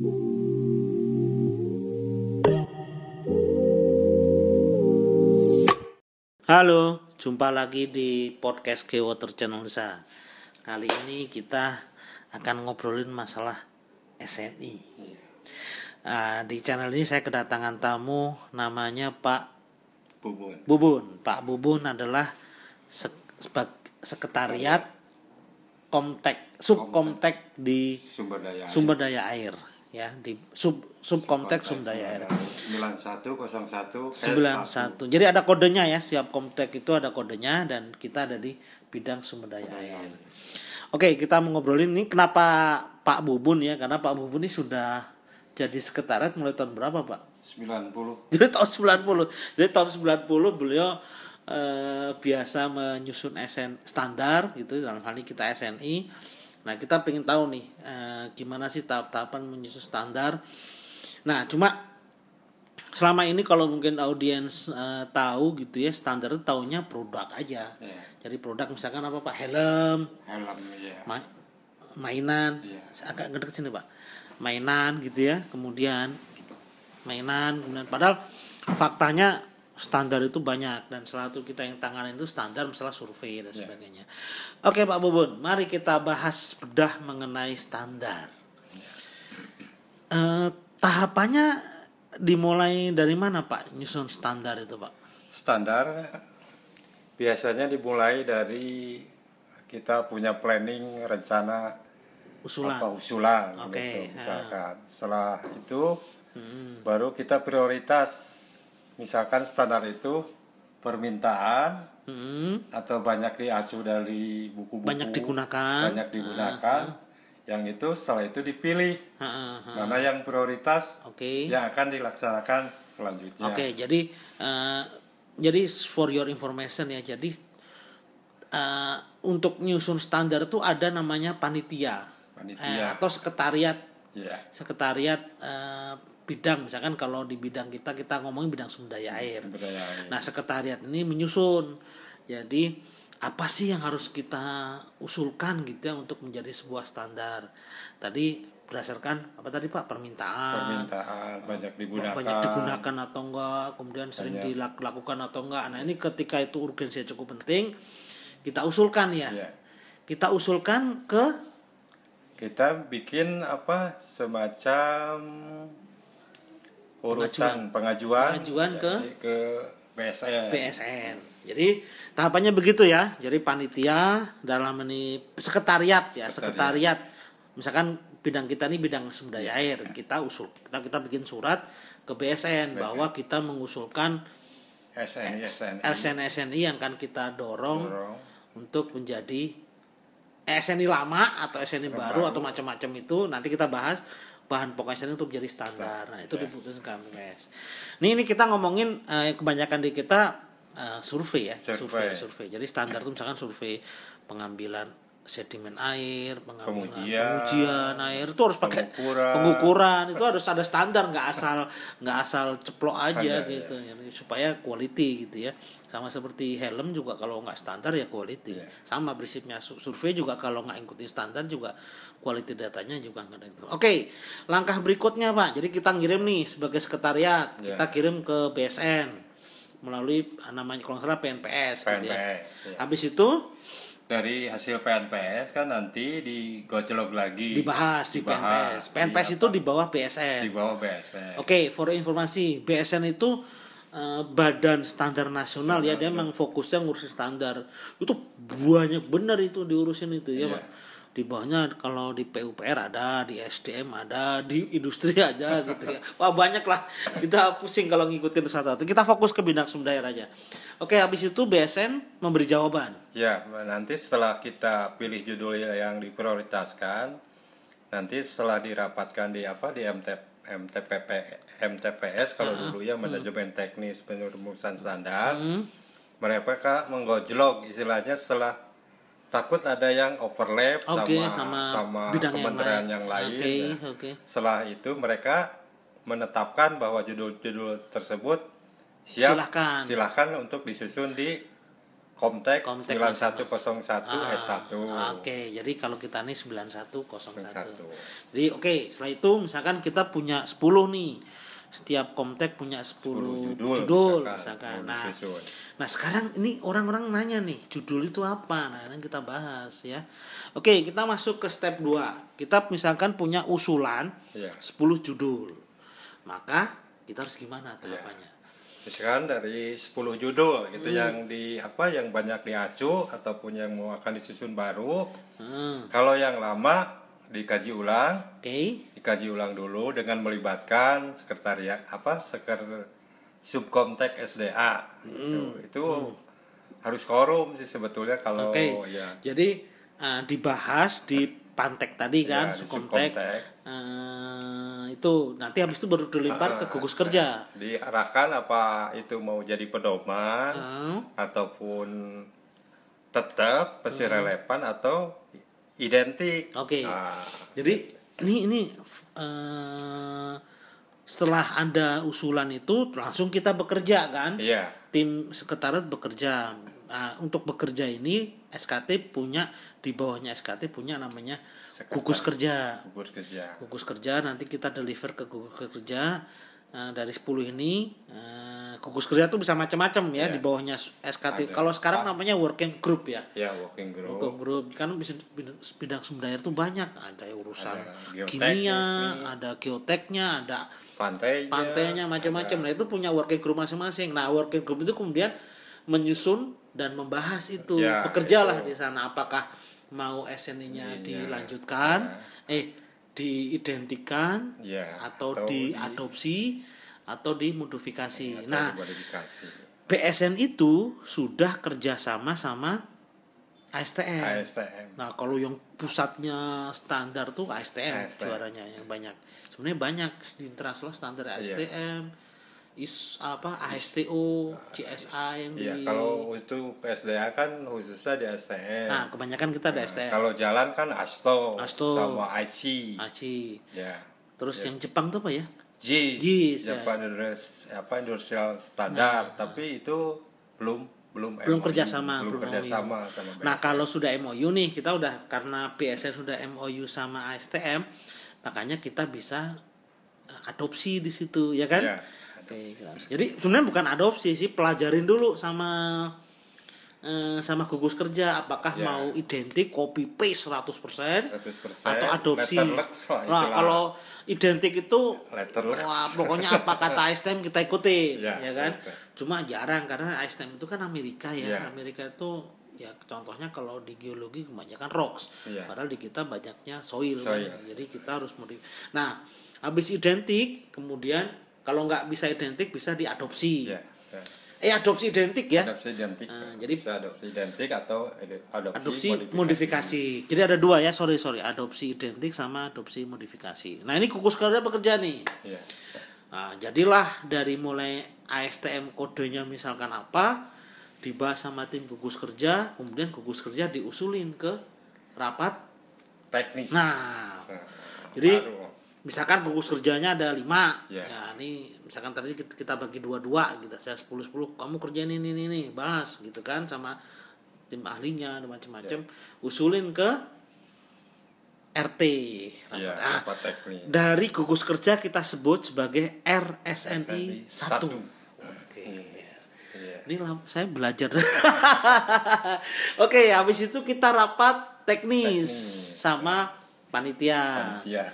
Halo, jumpa lagi di podcast Geowater Channel Sa. Kali ini kita akan ngobrolin masalah SNI. Nah, di channel ini saya kedatangan tamu namanya Pak Bubun. Bubun. Pak Bubun adalah sek- sekretariat Komtek, subkomtek di Sumber daya. air. sumber daya air ya di sub subkomtek sumber daya air. 9101 91. Jadi ada kodenya ya, setiap komtek itu ada kodenya dan kita ada di bidang sumber daya air. Oke, kita mau ngobrolin ini kenapa Pak Bubun ya? Karena Pak Bubun ini sudah jadi sekretariat mulai tahun berapa, Pak? 90 Jadi tahun 90. Jadi tahun 90 beliau eh, biasa menyusun SN standar gitu dalam hal ini kita SNI. Nah, kita pengen tahu nih eh, gimana sih tahap-tahapan menyusun standar. Nah, cuma selama ini kalau mungkin audiens eh, tahu gitu ya standar itu taunya produk aja. Iya. Jadi produk misalkan apa Pak helm, helm ya. ma- mainan Iya. agak ngedeket sini pak mainan gitu ya kemudian mainan kemudian padahal faktanya standar itu banyak dan salah satu kita yang tangan itu standar masalah survei dan sebagainya. Oke pak Bubun mari kita bahas bedah mengenai standar. Eh, tahapannya dimulai dari mana pak nyusun standar itu pak? Standar biasanya dimulai dari kita punya planning rencana usulan. apa usulan Oke, gitu misalkan. Setelah itu Hmm. baru kita prioritas misalkan standar itu permintaan Hmm, atau banyak diacu dari buku-buku banyak digunakan. banyak digunakan yang itu setelah itu dipilih. Ha, ha, ha. mana yang prioritas oke. yang akan dilaksanakan selanjutnya. Oke, jadi eh, jadi for your information ya. Jadi eh, untuk nyusun standar itu ada namanya panitia, Panitia. Eh, atau sekretariat. Ya sekretariat eh, bidang. Misalkan kalau di bidang kita kita ngomongin bidang sumber daya air. sumber daya air. Nah, sekretariat ini menyusun. Jadi apa sih yang harus kita usulkan gitu ya untuk menjadi sebuah standar? Tadi berdasarkan apa tadi Pak permintaan permintaan banyak digunakan banyak digunakan atau enggak kemudian sering Banyak. dilakukan atau enggak nah ini ketika itu urgensinya cukup penting kita usulkan ya ya kita usulkan ke kita bikin apa semacam urutan pengajuan. Pengajuan ke? ke BSN BSN jadi tahapannya begitu ya. Jadi panitia dalam ini sekretariat ya sekretariat. misalkan bidang kita ini bidang sumber daya air kita usul kita kita bikin surat ke BSN bahwa kita mengusulkan SN SN SN SNI yang akan kita dorong dorong. untuk menjadi SNI lama atau SNI baru. atau macam-macam itu. Nanti kita bahas bahan pokok SNI untuk menjadi standar. Nah, itu diputuskan KMS. Nih ini kita ngomongin eh, kebanyakan di kita eh, survei ya, survei. Survei. survei. Jadi standar itu misalkan survei pengambilan sedimen air, pengambilan Pengujian. pengujian air itu harus pakai Pengukuran. pengukuran, itu harus ada standar nggak asal nggak asal ceplok aja Ada, gitu Jadi supaya quality gitu ya sama seperti helm juga kalau nggak standar ya quality Iya. sama prinsipnya Su- survei juga kalau nggak ikuti standar juga quality datanya juga nggak ada itu oke langkah berikutnya pak jadi kita ngirim nih sebagai sekretariat Iya. kita kirim ke BSN melalui namanya kalau nggak salah PNPS, gitu ya. PNPS ya. habis itu dari hasil PNPS kan nanti digojlok lagi dibahas di PNPS Dibahas. PNPS Di itu di bawah BSN di bawah BSN Oke, for informasi, BSN itu eh, badan standar nasional ya, dia memang fokusnya ngurusin standar. Itu banyak benar itu diurusin itu ya, Iya. Pak. Di bawahnya kalau di PUPR ada, di SDM ada, di industri aja gitu ya. Wah, banyak lah. Kita pusing kalau ngikutin satu-satu. Kita fokus ke bidang sumber daya aja. Oke, habis itu BSN memberi jawaban. Ya, nanti setelah kita pilih judul yang diprioritaskan, nanti setelah dirapatkan di apa di MT, MTPP, MTPS kalau dulu ya manajemen teknis penrumusan standar, mereka menggojlok istilahnya setelah takut ada yang overlap Oke, sama, sama sama bidang yang kementerian lain. yang lain. Oke, Nah, oke. Setelah itu mereka menetapkan bahwa judul-judul tersebut siap Silahkan. silahkan untuk disusun di Komtek, Komtek 9101 Ah, S1. Oke, jadi kalau kita nih 9101. Satu. Jadi oke, setelah itu misalkan kita punya 10 nih. Setiap komtek punya 10, 10 judul, judul, misalkan. misalkan. Nah, nah sekarang ini orang-orang nanya nih, judul itu apa? Nah, ini kita bahas ya. Oke, kita masuk ke step 2. Kita misalkan punya usulan Iya. 10 judul. Maka kita harus gimana tahapannya? Misalkan dari 10 judul gitu Hmm. yang di apa yang banyak diacu ataupun yang mau akan disusun baru. Hmm, Kalau yang lama dikaji ulang, Oke. dikaji ulang dulu dengan melibatkan sekretariat apa seker subkomtek SDA. Hmm. Itu, itu harus korum sih sebetulnya kalau Oke. ya Jadi eh, dibahas di pantek tadi kan, Ya, subkontek. subkontek. Eh, itu nanti habis itu baru dilempar ke Ah, gugus kerja. diarahkan apa itu mau jadi pedoman Hmm, ataupun tetap masih relevan atau identik. Oke. Nah, Jadi ini ini eh, setelah ada usulan itu langsung kita bekerja kan? iya. Tim sekretariat bekerja. Nah, untuk bekerja ini SKT punya di bawahnya SKT punya namanya gugus kerja. gugus kerja. gugus kerja nanti kita deliver ke gugus kerja Nah, dari 10 ini eh, gugus kerja tuh bisa macam-macam ya Iya. di bawahnya SKT. Kalau sekarang namanya working group ya. Ya, working group. Working group kan bisa bidang, bidang sumber daya tuh banyak. Ada urusan Ada kimia, nih. ada geoteknya, ada Pantainya. pantainya macam-macam. Nah, itu punya working group masing-masing. Nah, working group itu kemudian menyusun dan membahas itu. Ya, Bekerjalah itu. di sana apakah mau SNI-nya Iya. dilanjutkan, eh diidentikan Ya, atau, atau diadopsi atau dimodifikasi. atau nah, dimodifikasi. BSN itu sudah kerjasama sama ASTM. ASTM. Nah, kalau yang pusatnya standar tuh ASTM, ASTM. juaranya yang banyak. Sebenarnya banyak di internasional standar. ASTM, is apa ASTO, yang Iya, di kalau itu SDA kan khususnya di STM. Nah, kebanyakan kita ada Nah, STM. Kalau jalan kan ASTO, Asto. sama IC. ACI. Ya. Terus yang Jepang tuh apa ya? G, GIS, ya. Japan Industri- apa industrial standar, tapi itu belum belum belum MOU, kerjasama belum belum kerjasama MOU. sama nah kalau sudah MOU nih kita udah karena BSN sudah MOU sama ASTM makanya kita bisa eh, adopsi di situ ya kan Jadi sebenarnya bukan adopsi sih pelajarin dulu sama eh, sama gugus kerja apakah Ya. mau identik copy paste 100%, 100%, atau adopsi lah nah kalau identik itu wah pokoknya apa kata ASTM kita ikutin Ya, ya kan betul. cuma jarang karena ASTM itu kan Amerika ya Ya. Amerika itu ya contohnya kalau di geologi kebanyakan rocks Iya. padahal di kita banyaknya soil, kan. Soil. jadi kita harus modif nah habis identik kemudian kalau nggak bisa identik bisa diadopsi Ya, ya. eh adopsi identik ya Adopsi identik. Ah, jadi- bisa adopsi identik atau adopsi, adopsi modifikasi. Jadi ada dua ya, sorry sorry, adopsi identik sama adopsi modifikasi. Nah ini gugus kerja bekerja nih. Iya. Nah, jadilah dari mulai ASTM kodenya misalkan apa, dibahas sama tim gugus kerja, kemudian gugus kerja diusulin ke rapat. Teknis. Nah, Nah, jadi baru. Misalkan gugus kerjanya ada lima, Ya. ya ini misalkan tadi kita, bagi dua-dua gitu, saya 10-10, kamu kerjain ini ini ini, bahas gitu kan sama tim ahlinya dan macam-macam, usulin ke RT. Iya, Nah, dari gugus kerja kita sebut sebagai RSNI 1. satu. Oke. Iya. Ini saya belajar. Oke, habis itu kita rapat teknis, Teknis. sama panitia. Iya.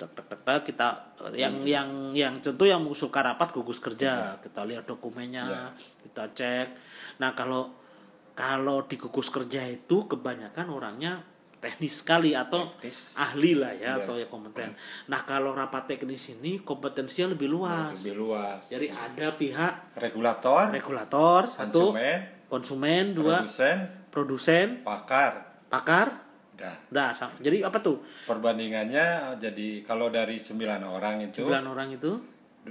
Tek, tek, tek, tek, kita yang yang yang tentu yang mengusulkan rapat gugus kerja. Kita lihat dokumennya, Iya. kita cek. Nah, kalau kalau di gugus kerja itu kebanyakan orangnya teknis sekali atau Teknis. ahli lah ya Iya. atau ya kompeten. Nah, kalau rapat teknis ini kompetensinya lebih luas. Lebih luas. Jadi ada pihak Regulator, regulator satu, konsumen, konsumen dua, produsen, produsen, pakar. pakar. Udah. Udah, sama. jadi apa tuh? Perbandingannya jadi kalau dari 9 orang itu Sembilan orang itu,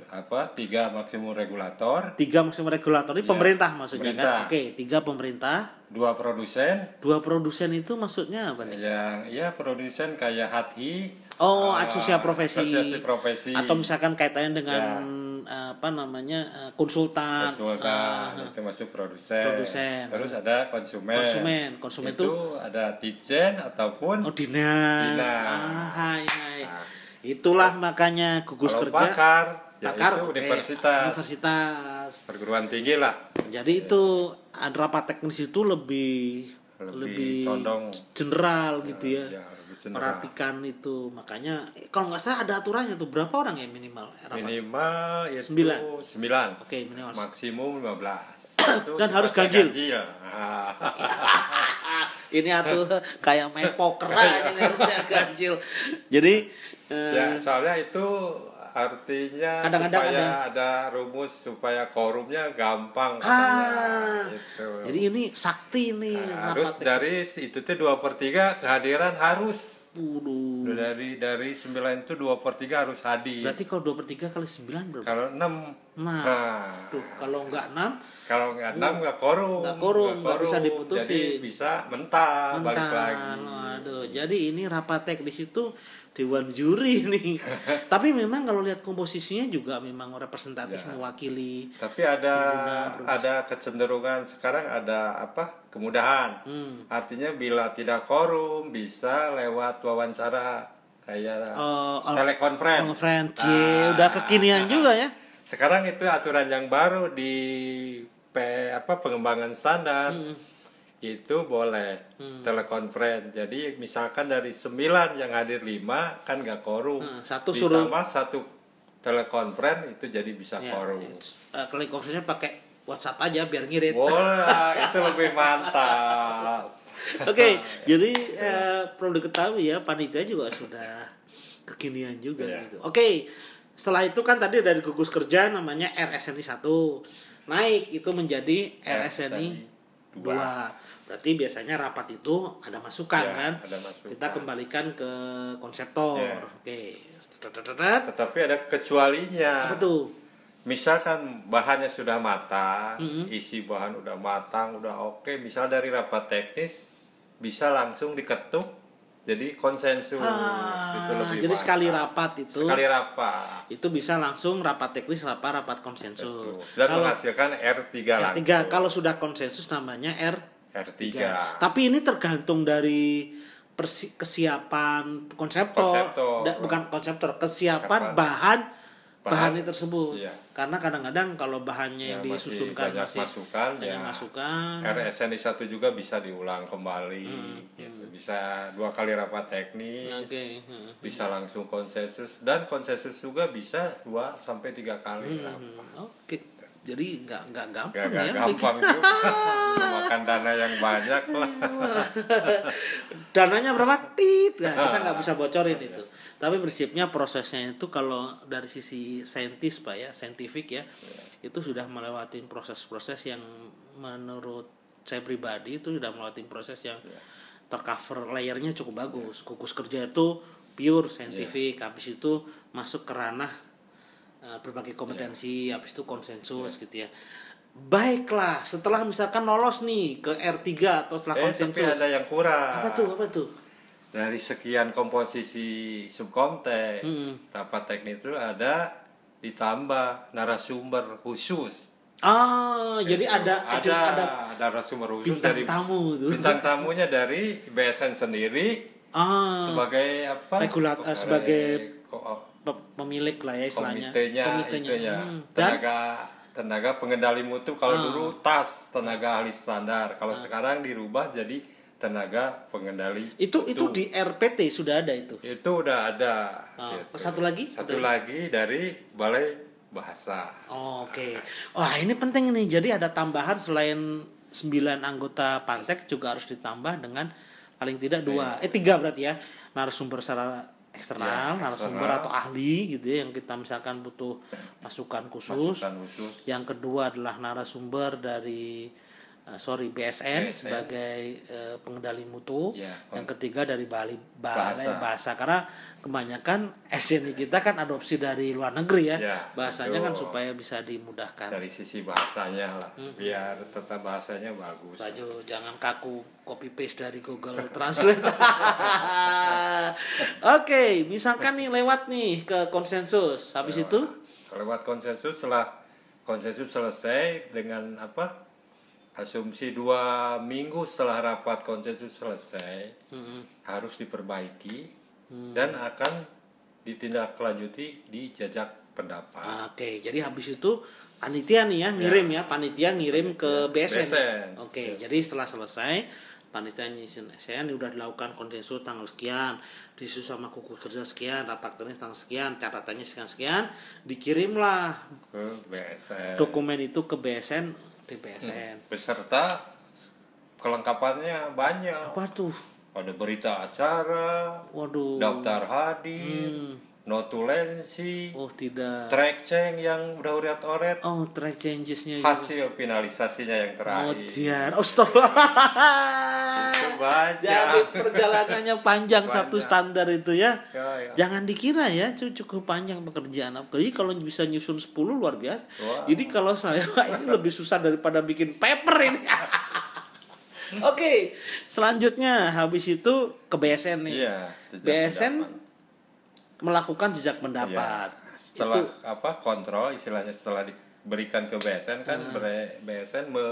apa? Tiga maksimum regulator, tiga maksimum regulator ini Iya, pemerintah maksudnya pemerintah. kan? Oke, tiga pemerintah, dua produsen dua produsen itu maksudnya apa nih? yang ya produsen kayak Hati Oh, Ah, asosiasi profesi. asosiasi profesi. Atau misalkan kaitannya dengan Ya. eh, apa namanya eh, konsultan. konsultan Ah, itu masuk produsen. Produsen. Terus ada konsumen. Konsumen. Konsumen itu ada tijen ataupun oh dinas. Dinas. Ah, hai, hai. Nah. Itulah makanya gugus kalau kerja. pakar, ya Pakar, itu oke. universitas, Universitas. perguruan tinggi lah. Jadi itu ada rapat teknis itu lebih Lebih condong. general gitu ya. Ya, lebih. Perhatikan itu. Makanya eh, kalau nggak salah ada aturannya tuh berapa orang ya minimal rapat? Minimal itu Sembilan. sembilan. Oke, minimal. Maksimum 15. Itu Dan harus ganjil. Ah. Ini atuh kayak main poker aja harusnya ganjil. Jadi eh, ya, soalnya itu artinya Kadang-kadang supaya ada- ada. rumus supaya korumnya gampang ah. Gitu. jadi ini sakti nih Nah, harus dari itu tuh dua per tiga kehadiran harus Waduh. dari dari sembilan itu dua per tiga harus hadir Berarti kalau 2 per 3 kali 9 berapa? kalau enam Nah, nah tuh kalau nggak 6 kalau nggak enam nggak korum Nggak korum, nggak bisa diputusin. jadi bisa mentah, balik lagi. Waduh, jadi ini rapat teknis itu dewan juri nih. Tapi memang kalau lihat komposisinya juga memang representatif Ya. mewakili. tapi ada ada kecenderungan sekarang ada apa kemudahan Hmm. artinya bila tidak korum bisa lewat wawancara kayak oh, telekonferensi Conference, Nah. Udah kekinian juga ya. Sekarang itu aturan yang baru di P, apa pengembangan standar Hmm. itu boleh telekonferensi. Jadi misalkan dari 9 yang hadir 5 kan nggak korum. Hmm, satu suruh- Ditambah satu telekonferensi itu jadi bisa Ya, korum. uh, conference pakai WhatsApp aja biar ngirit. Boleh, itu lebih mantap. Oke, jadi eh, perlu diketahui ya panitia juga sudah kekinian juga Iya. gitu. Oke, setelah itu kan tadi dari gugus kerja namanya RSNI 1 naik itu menjadi RSNI 2. dua. Berarti biasanya rapat itu ada masukan Ya, kan? ada masukan. Kita kembalikan ke konseptor. Ya. Oke. Tetapi ada kecualinya. Apa tuh? Misalkan bahannya sudah matang, Mm-hmm. isi bahan udah matang, udah oke. Misal dari rapat teknis bisa langsung diketuk, jadi konsensus. Ah, itu lebih jadi mantap. sekali rapat itu sekali rapat. itu bisa langsung rapat teknis rapat rapat konsensus. Dan Kalau menghasilkan R3 R3 langsung. kalau sudah konsensus namanya R R3. Tapi ini tergantung dari persi- kesiapan konseptor, Konseptor. Da- bukan konseptor, kesiapan Kesiapan. bahan Bahan. bahannya tersebut. Iya. Karena kadang-kadang kalau bahannya yang Ya, masih disusunkan banyak masih masukan, ya. masukan. RSNI 1 juga bisa diulang kembali. Hmm, gitu. Bisa dua kali rapat teknis. Oke. hmm. Bisa langsung konsensus dan konsensus juga bisa dua sampai tiga kali rapat. Hmm, Oke. Jadi nggak nggak Gak, gampang gak ya. gampang juga makan dana yang banyak lah dananya berapa tit nah, kita nggak bisa bocorin itu tapi prinsipnya prosesnya itu kalau dari sisi saintis pak ya saintifik ya itu sudah melewati proses-proses yang menurut saya pribadi itu sudah melewati proses yang tercover layernya cukup bagus. Gugus kerja itu pure saintifik. Habis itu masuk ke ranah uh, berbagai kompetensi habis itu konsensus gitu ya. Baiklah setelah misalkan lolos nih ke R3 atau setelah eh tapi konsensus. ada yang kurang. Apa tuh apa tuh dari sekian komposisi subkonten Mm-mm. rapat teknik itu ada ditambah narasumber khusus. Ah jadi ada ada ada, narasumber khusus bintang dari tamu tuh bintang tamunya dari BSN sendiri. Ah. Sebagai apa? Regulat- eh, sebagai- pemilik lah ya istilahnya. Komitenya, itu ya Hmm. dan tenaga tenaga pengendali mutu. Kalau Ah. dulu tas tenaga ahli standar. Kalau sekarang dirubah jadi tenaga pengendali itu itu di RPT sudah ada itu itu udah ada Ah, gitu. satu lagi satu Ada- lagi dari balai bahasa Oh, Oke. Wah, ini penting nih. Jadi ada tambahan selain 9 anggota Pantek juga harus ditambah dengan paling tidak dua, eh tiga berarti ya. Narasumber secara eksternal, Ya, narasumber atau ahli gitu ya yang kita misalkan butuh masukan khusus. masukan khusus Yang kedua adalah narasumber dari eh, sorry BSN, BSN. sebagai eh, pengendali mutu. Ya, yang ketiga dari Bali Balai Bahasa. bahasa. karena kebanyakan SNI kita kan adopsi dari luar negeri ya, Ya, bahasanya kan betul. supaya bisa dimudahkan dari sisi bahasanya lah biar tetap bahasanya bagus Baju jangan kaku copy paste dari Google Translate. Oke, misalkan nih lewat nih ke konsensus. Habis itu lewat konsensus setelah konsensus selesai dengan apa asumsi dua minggu setelah rapat konsensus selesai Mm-mm. harus diperbaiki Hmm. dan akan ditindaklanjuti di jajak pendapat Oke, jadi habis itu panitia nih ya ngirim ya, panitia ngirim ke BSN. BSN. Oke, jadi setelah selesai panitia nyusun SN udah dilakukan konsensus tanggal sekian, disusun sama kuku kerja sekian, rapat kerja tanggal sekian, catatannya sekian sekian, dikirimlah ke BSN dokumen itu ke BSN di BSN. beserta kelengkapannya banyak Apa tuh? ada berita acara Waduh. daftar hadir Hmm. Notulensi Oh tidak. track change yang udah oret-oret Oh track changesnya juga. hasil finalisasinya yang Oh terakhir. Oh stop. itu banyak Jadi perjalanannya panjang satu Banyak. standar itu ya. Ya, ya. Jangan dikira ya cu- cukup panjang pekerjaan. Jadi kalau bisa nyusun 10 luar biasa. Wah. Jadi kalau saya ini lebih susah daripada bikin paper ini. Oke, selanjutnya habis itu ke BSN nih. Iya, BSN. Melakukan jejak pendapat. Iya. setelah Itu apa kontrol istilahnya setelah diberikan ke BSN kan bre- BSN me,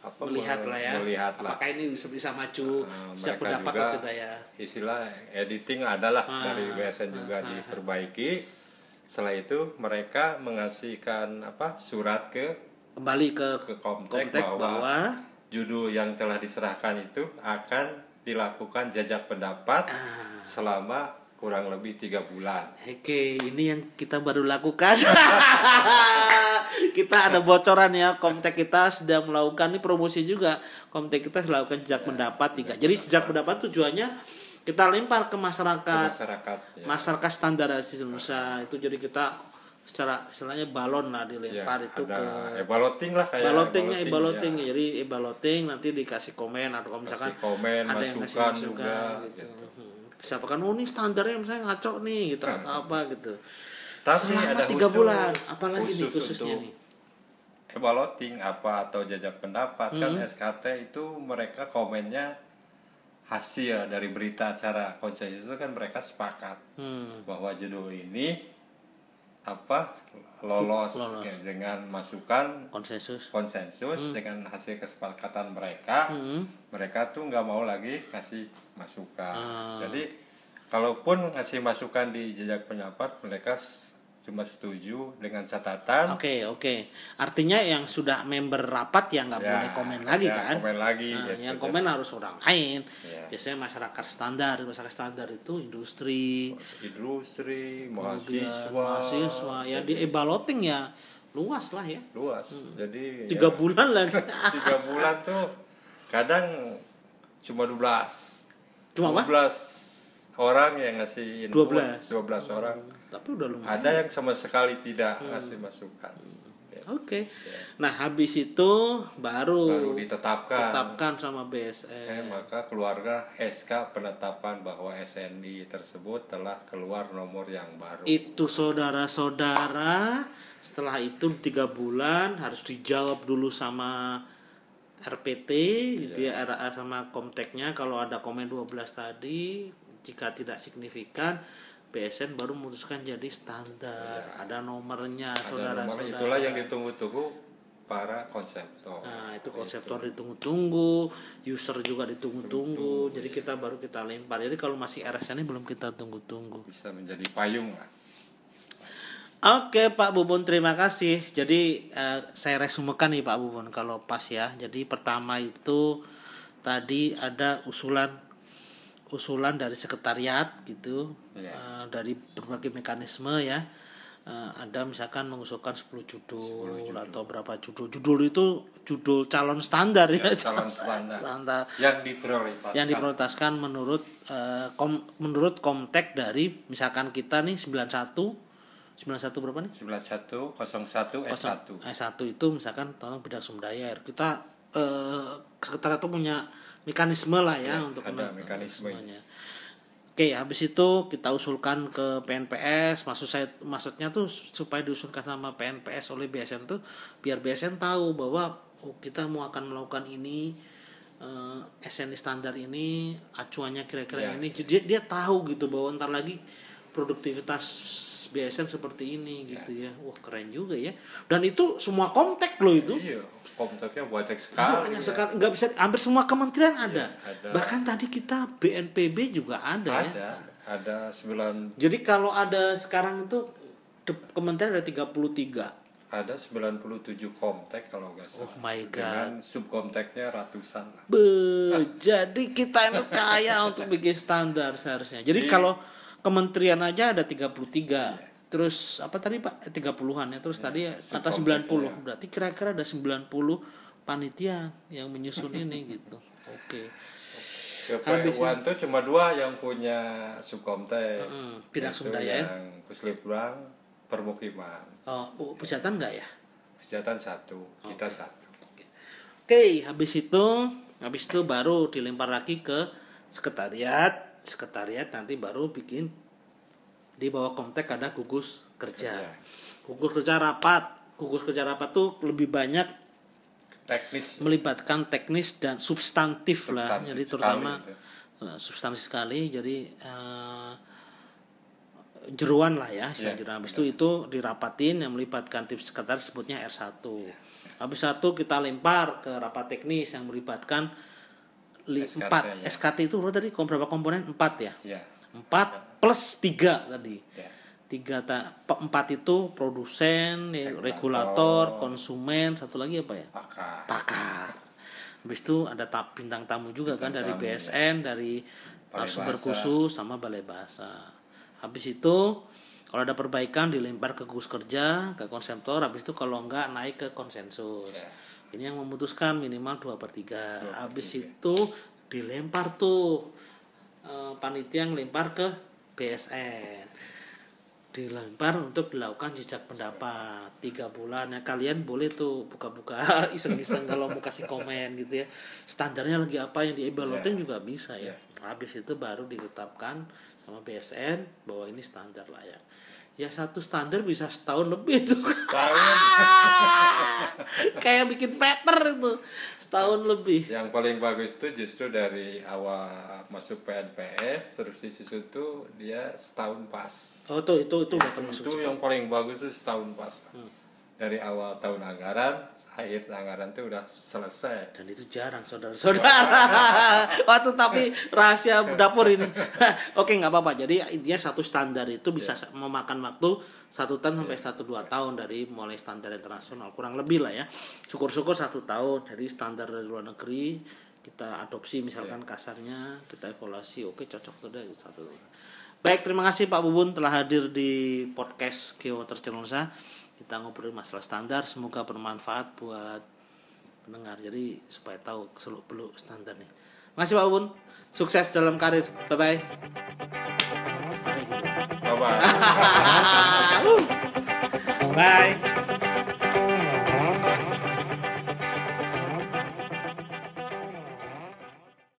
apa, Hmm. melihat me- lah ya. melihat lah Apakah ini bisa bisa maju jejak mereka pendapat juga atau tidak ya? istilah editing adalah Ah, dari BSN juga ah, ah, diperbaiki setelah itu mereka mengasihkan apa surat ke Kembali ke ke Komtek, kontek bahwa, bahwa judul yang telah diserahkan itu akan dilakukan jajak pendapat Ah. selama kurang lebih tiga bulan Oke, ini yang kita baru lakukan. kita ada bocoran ya, Komtek kita sedang melakukan ini promosi juga. Komtek kita melakukan jejak pendapat tiga. Jadi jejak pendapat tujuannya kita lempar ke ke masyarakat, masyarakat ya. masyarakat standarisasi Indonesia itu. Jadi kita secara istilahnya balon lah dilempar Ya, itu ke evaluating lah kayak ballotingnya evaluating, balloting ya. jadi balloting nanti dikasih komen atau kalau misalkan komen, ada yang ngasih masukan masukan juga, gitu. gitu. Hmm. Bisa kan oh ini standarnya misalnya ngaco nih gitu atau apa gitu. Tapi Selama ada tiga bulan, apalagi nih khusus khususnya untuk nih. evaluating apa atau jajak pendapat kan Hmm. SKT itu mereka komennya hasil dari berita acara konsensus itu kan mereka sepakat Hmm. bahwa judul ini apa lolos, Lolos. ya, dengan masukan Konsensus. konsensus dengan hasil kesepakatan mereka Hmm. mereka tuh nggak mau lagi kasih masukan Ah. jadi kalaupun ngasih masukan di jejak pendapat mereka cuma setuju dengan catatan Oke oke. Artinya yang sudah member rapat ya nggak Ya, boleh komen lagi ya, kan? komen lagi, Nah, gitu. yang komen harus orang lain. Ya. Biasanya masyarakat standar, masyarakat standar itu industri, industri mahasiswa mahasiswa. Ya di evaluating ya luas lah ya. luas jadi Tiga ya, bulan lagi. tiga bulan tuh kadang cuma 12 Cuma apa? 12 orang yang ngasih input 12. 12 orang Tapi udah lumayan. ada yang sama sekali tidak Hmm. ngasih masukan Ya, Oke. Nah habis itu baru, baru ditetapkan tetapkan sama Eh, BSN. maka keluarga SK penetapan bahwa SNI tersebut telah keluar nomor yang baru Itu saudara-saudara. Setelah itu tiga bulan harus dijawab dulu sama RPT gitu ya RA sama Komteknya kalau ada komen 12 tadi jika tidak signifikan BSN baru memutuskan jadi standar ada nomornya Ada nomor saudara-saudara itulah yang ditunggu-tunggu para konseptor Nah, itu konseptor ditunggu-tunggu, user juga ditunggu-tunggu. Jadi kita baru kita lempar. Jadi kalau masih RSN ini belum kita tunggu-tunggu. bisa menjadi payung lah Oke Pak Bubun terima kasih. Jadi eh, saya resumekan nih Pak Bubun kalau pas ya. Jadi pertama itu tadi ada usulan usulan dari sekretariat gitu Iya. eh, dari berbagai mekanisme ya. Eh, ada misalkan mengusulkan 10 judul, atau berapa judul. Judul itu judul calon standar ya. Ya, calon standar. standar yang diprioritaskan yang diprioritaskan menurut eh, kom, menurut komtek dari misalkan kita nih 91 91 berapa nih? 91 01 S1 S1 itu misalkan tentang bidang sumber daya air. Kita eh sekretariat itu punya mekanisme lah ya, Ya, untuk ada mekanisme. mekanismenya. Oke, habis itu kita usulkan ke PNPS. Maksud saya maksudnya tuh supaya diusulkan sama PNPS oleh BSN tuh biar BSN tahu bahwa oh, kita mau akan melakukan ini eh, SNI standar ini acuannya kira-kira Ya. ini. Jadi dia tahu gitu bahwa ntar lagi produktivitas BSN seperti ini gitu ya. Wah, keren juga ya. Dan itu semua kontak loh itu. Iya, komputernya banyak sekali. Banyak ya. sekali nggak bisa hampir semua kementerian ada. ada. Bahkan tadi kita BNPB juga ada, ya. Ada, ada sembilan Jadi kalau ada sekarang itu kementerian ada 33. ada 97 komtek kalau nggak salah. Oh my god. Dengan subkomteknya ratusan lah. Be, jadi kita itu kaya untuk bikin standar seharusnya. Jadi kalau kementerian aja ada 33. Terus apa tadi Pak? Eh, 30-an ya. Terus tadi atas 90. Berarti kira-kira ada 90 panitia yang menyusun ini gitu. Oke. Kepewan tuh cuma dua yang punya subkomtek. Hmm, bidang Yaitu sumber daya ya? Yang Puslitbang, permukiman. Oh, pujatan enggak ya? Kesejahteraan satu, kita satu. Oke, habis itu habis itu baru dilempar lagi ke sekretariat. Sekretariat nanti baru bikin di bawah kontek ada gugus kerja. Kerja. Gugus kerja rapat. Gugus kerja rapat tuh lebih banyak Teknis melibatkan teknis dan substantif, lah. Substantif Jadi sekali terutama itu. eh, substantif sekali. Jadi eh, jeruan lah ya, istilah Iya, jeruan. Habis itu itu dirapatin yang melibatkan tim sekretaris sebutnya R1. Iya. Habis satu kita lempar ke rapat teknis yang melibatkan li, SKT, empat ya. SKT itu tadi berapa komponen empat ya ya. empat plus tiga tadi ya. tiga ta, pe- empat itu produsen ya, Regulator. regulator konsumen satu lagi apa ya Pakar. pakar. Habis itu ada tap, bintang tamu juga kan dari tamu, ya. BSN, dari Balai sumber khusus sama balai bahasa. Habis itu kalau ada perbaikan dilempar ke gugus kerja, ke konseptor, habis itu kalau enggak naik ke konsensus. Ya. Ini yang memutuskan minimal 2 per 3. Habis itu dilempar tuh eh, panitia yang lempar ke BSN dilempar untuk dilakukan jejak pendapat. Tiga bulan. Ya kalian boleh tuh buka-buka iseng-iseng kalau mau kasih komen gitu ya. Standarnya lagi apa yang dievaluatin juga bisa ya. Habis itu baru ditetapkan sama BSN bahwa ini standar layak ya satu standar bisa setahun lebih tuh kayak bikin paper itu setahun lebih yang paling bagus itu justru dari awal masuk PNPS terus disusun tuh dia setahun pas. oh tuh itu itu udah termasuk itu cepat. yang paling bagus tuh setahun pas. Hmm. Dari awal tahun anggaran, akhir anggaran tuh udah selesai. dan itu jarang saudara-saudara. Waktu tapi rahasia dapur ini. Oke nggak apa-apa. Jadi intinya satu standar itu bisa memakan waktu satu tahun sampai satu dua tahun dari mulai standar internasional. Kurang lebih lah ya. Syukur-syukur satu tahun jadi standar dari luar negeri kita adopsi misalkan kasarnya kita evaluasi. Oke cocok tuh deh satu baik terima kasih Pak Bubun telah hadir di podcast Geowater Channelsa kita ngobrolin masalah standar semoga bermanfaat buat pendengar. Jadi supaya tahu seluk beluk standar nih. Makasih Pak Bun sukses dalam karir. Bye bye Bye bye. bye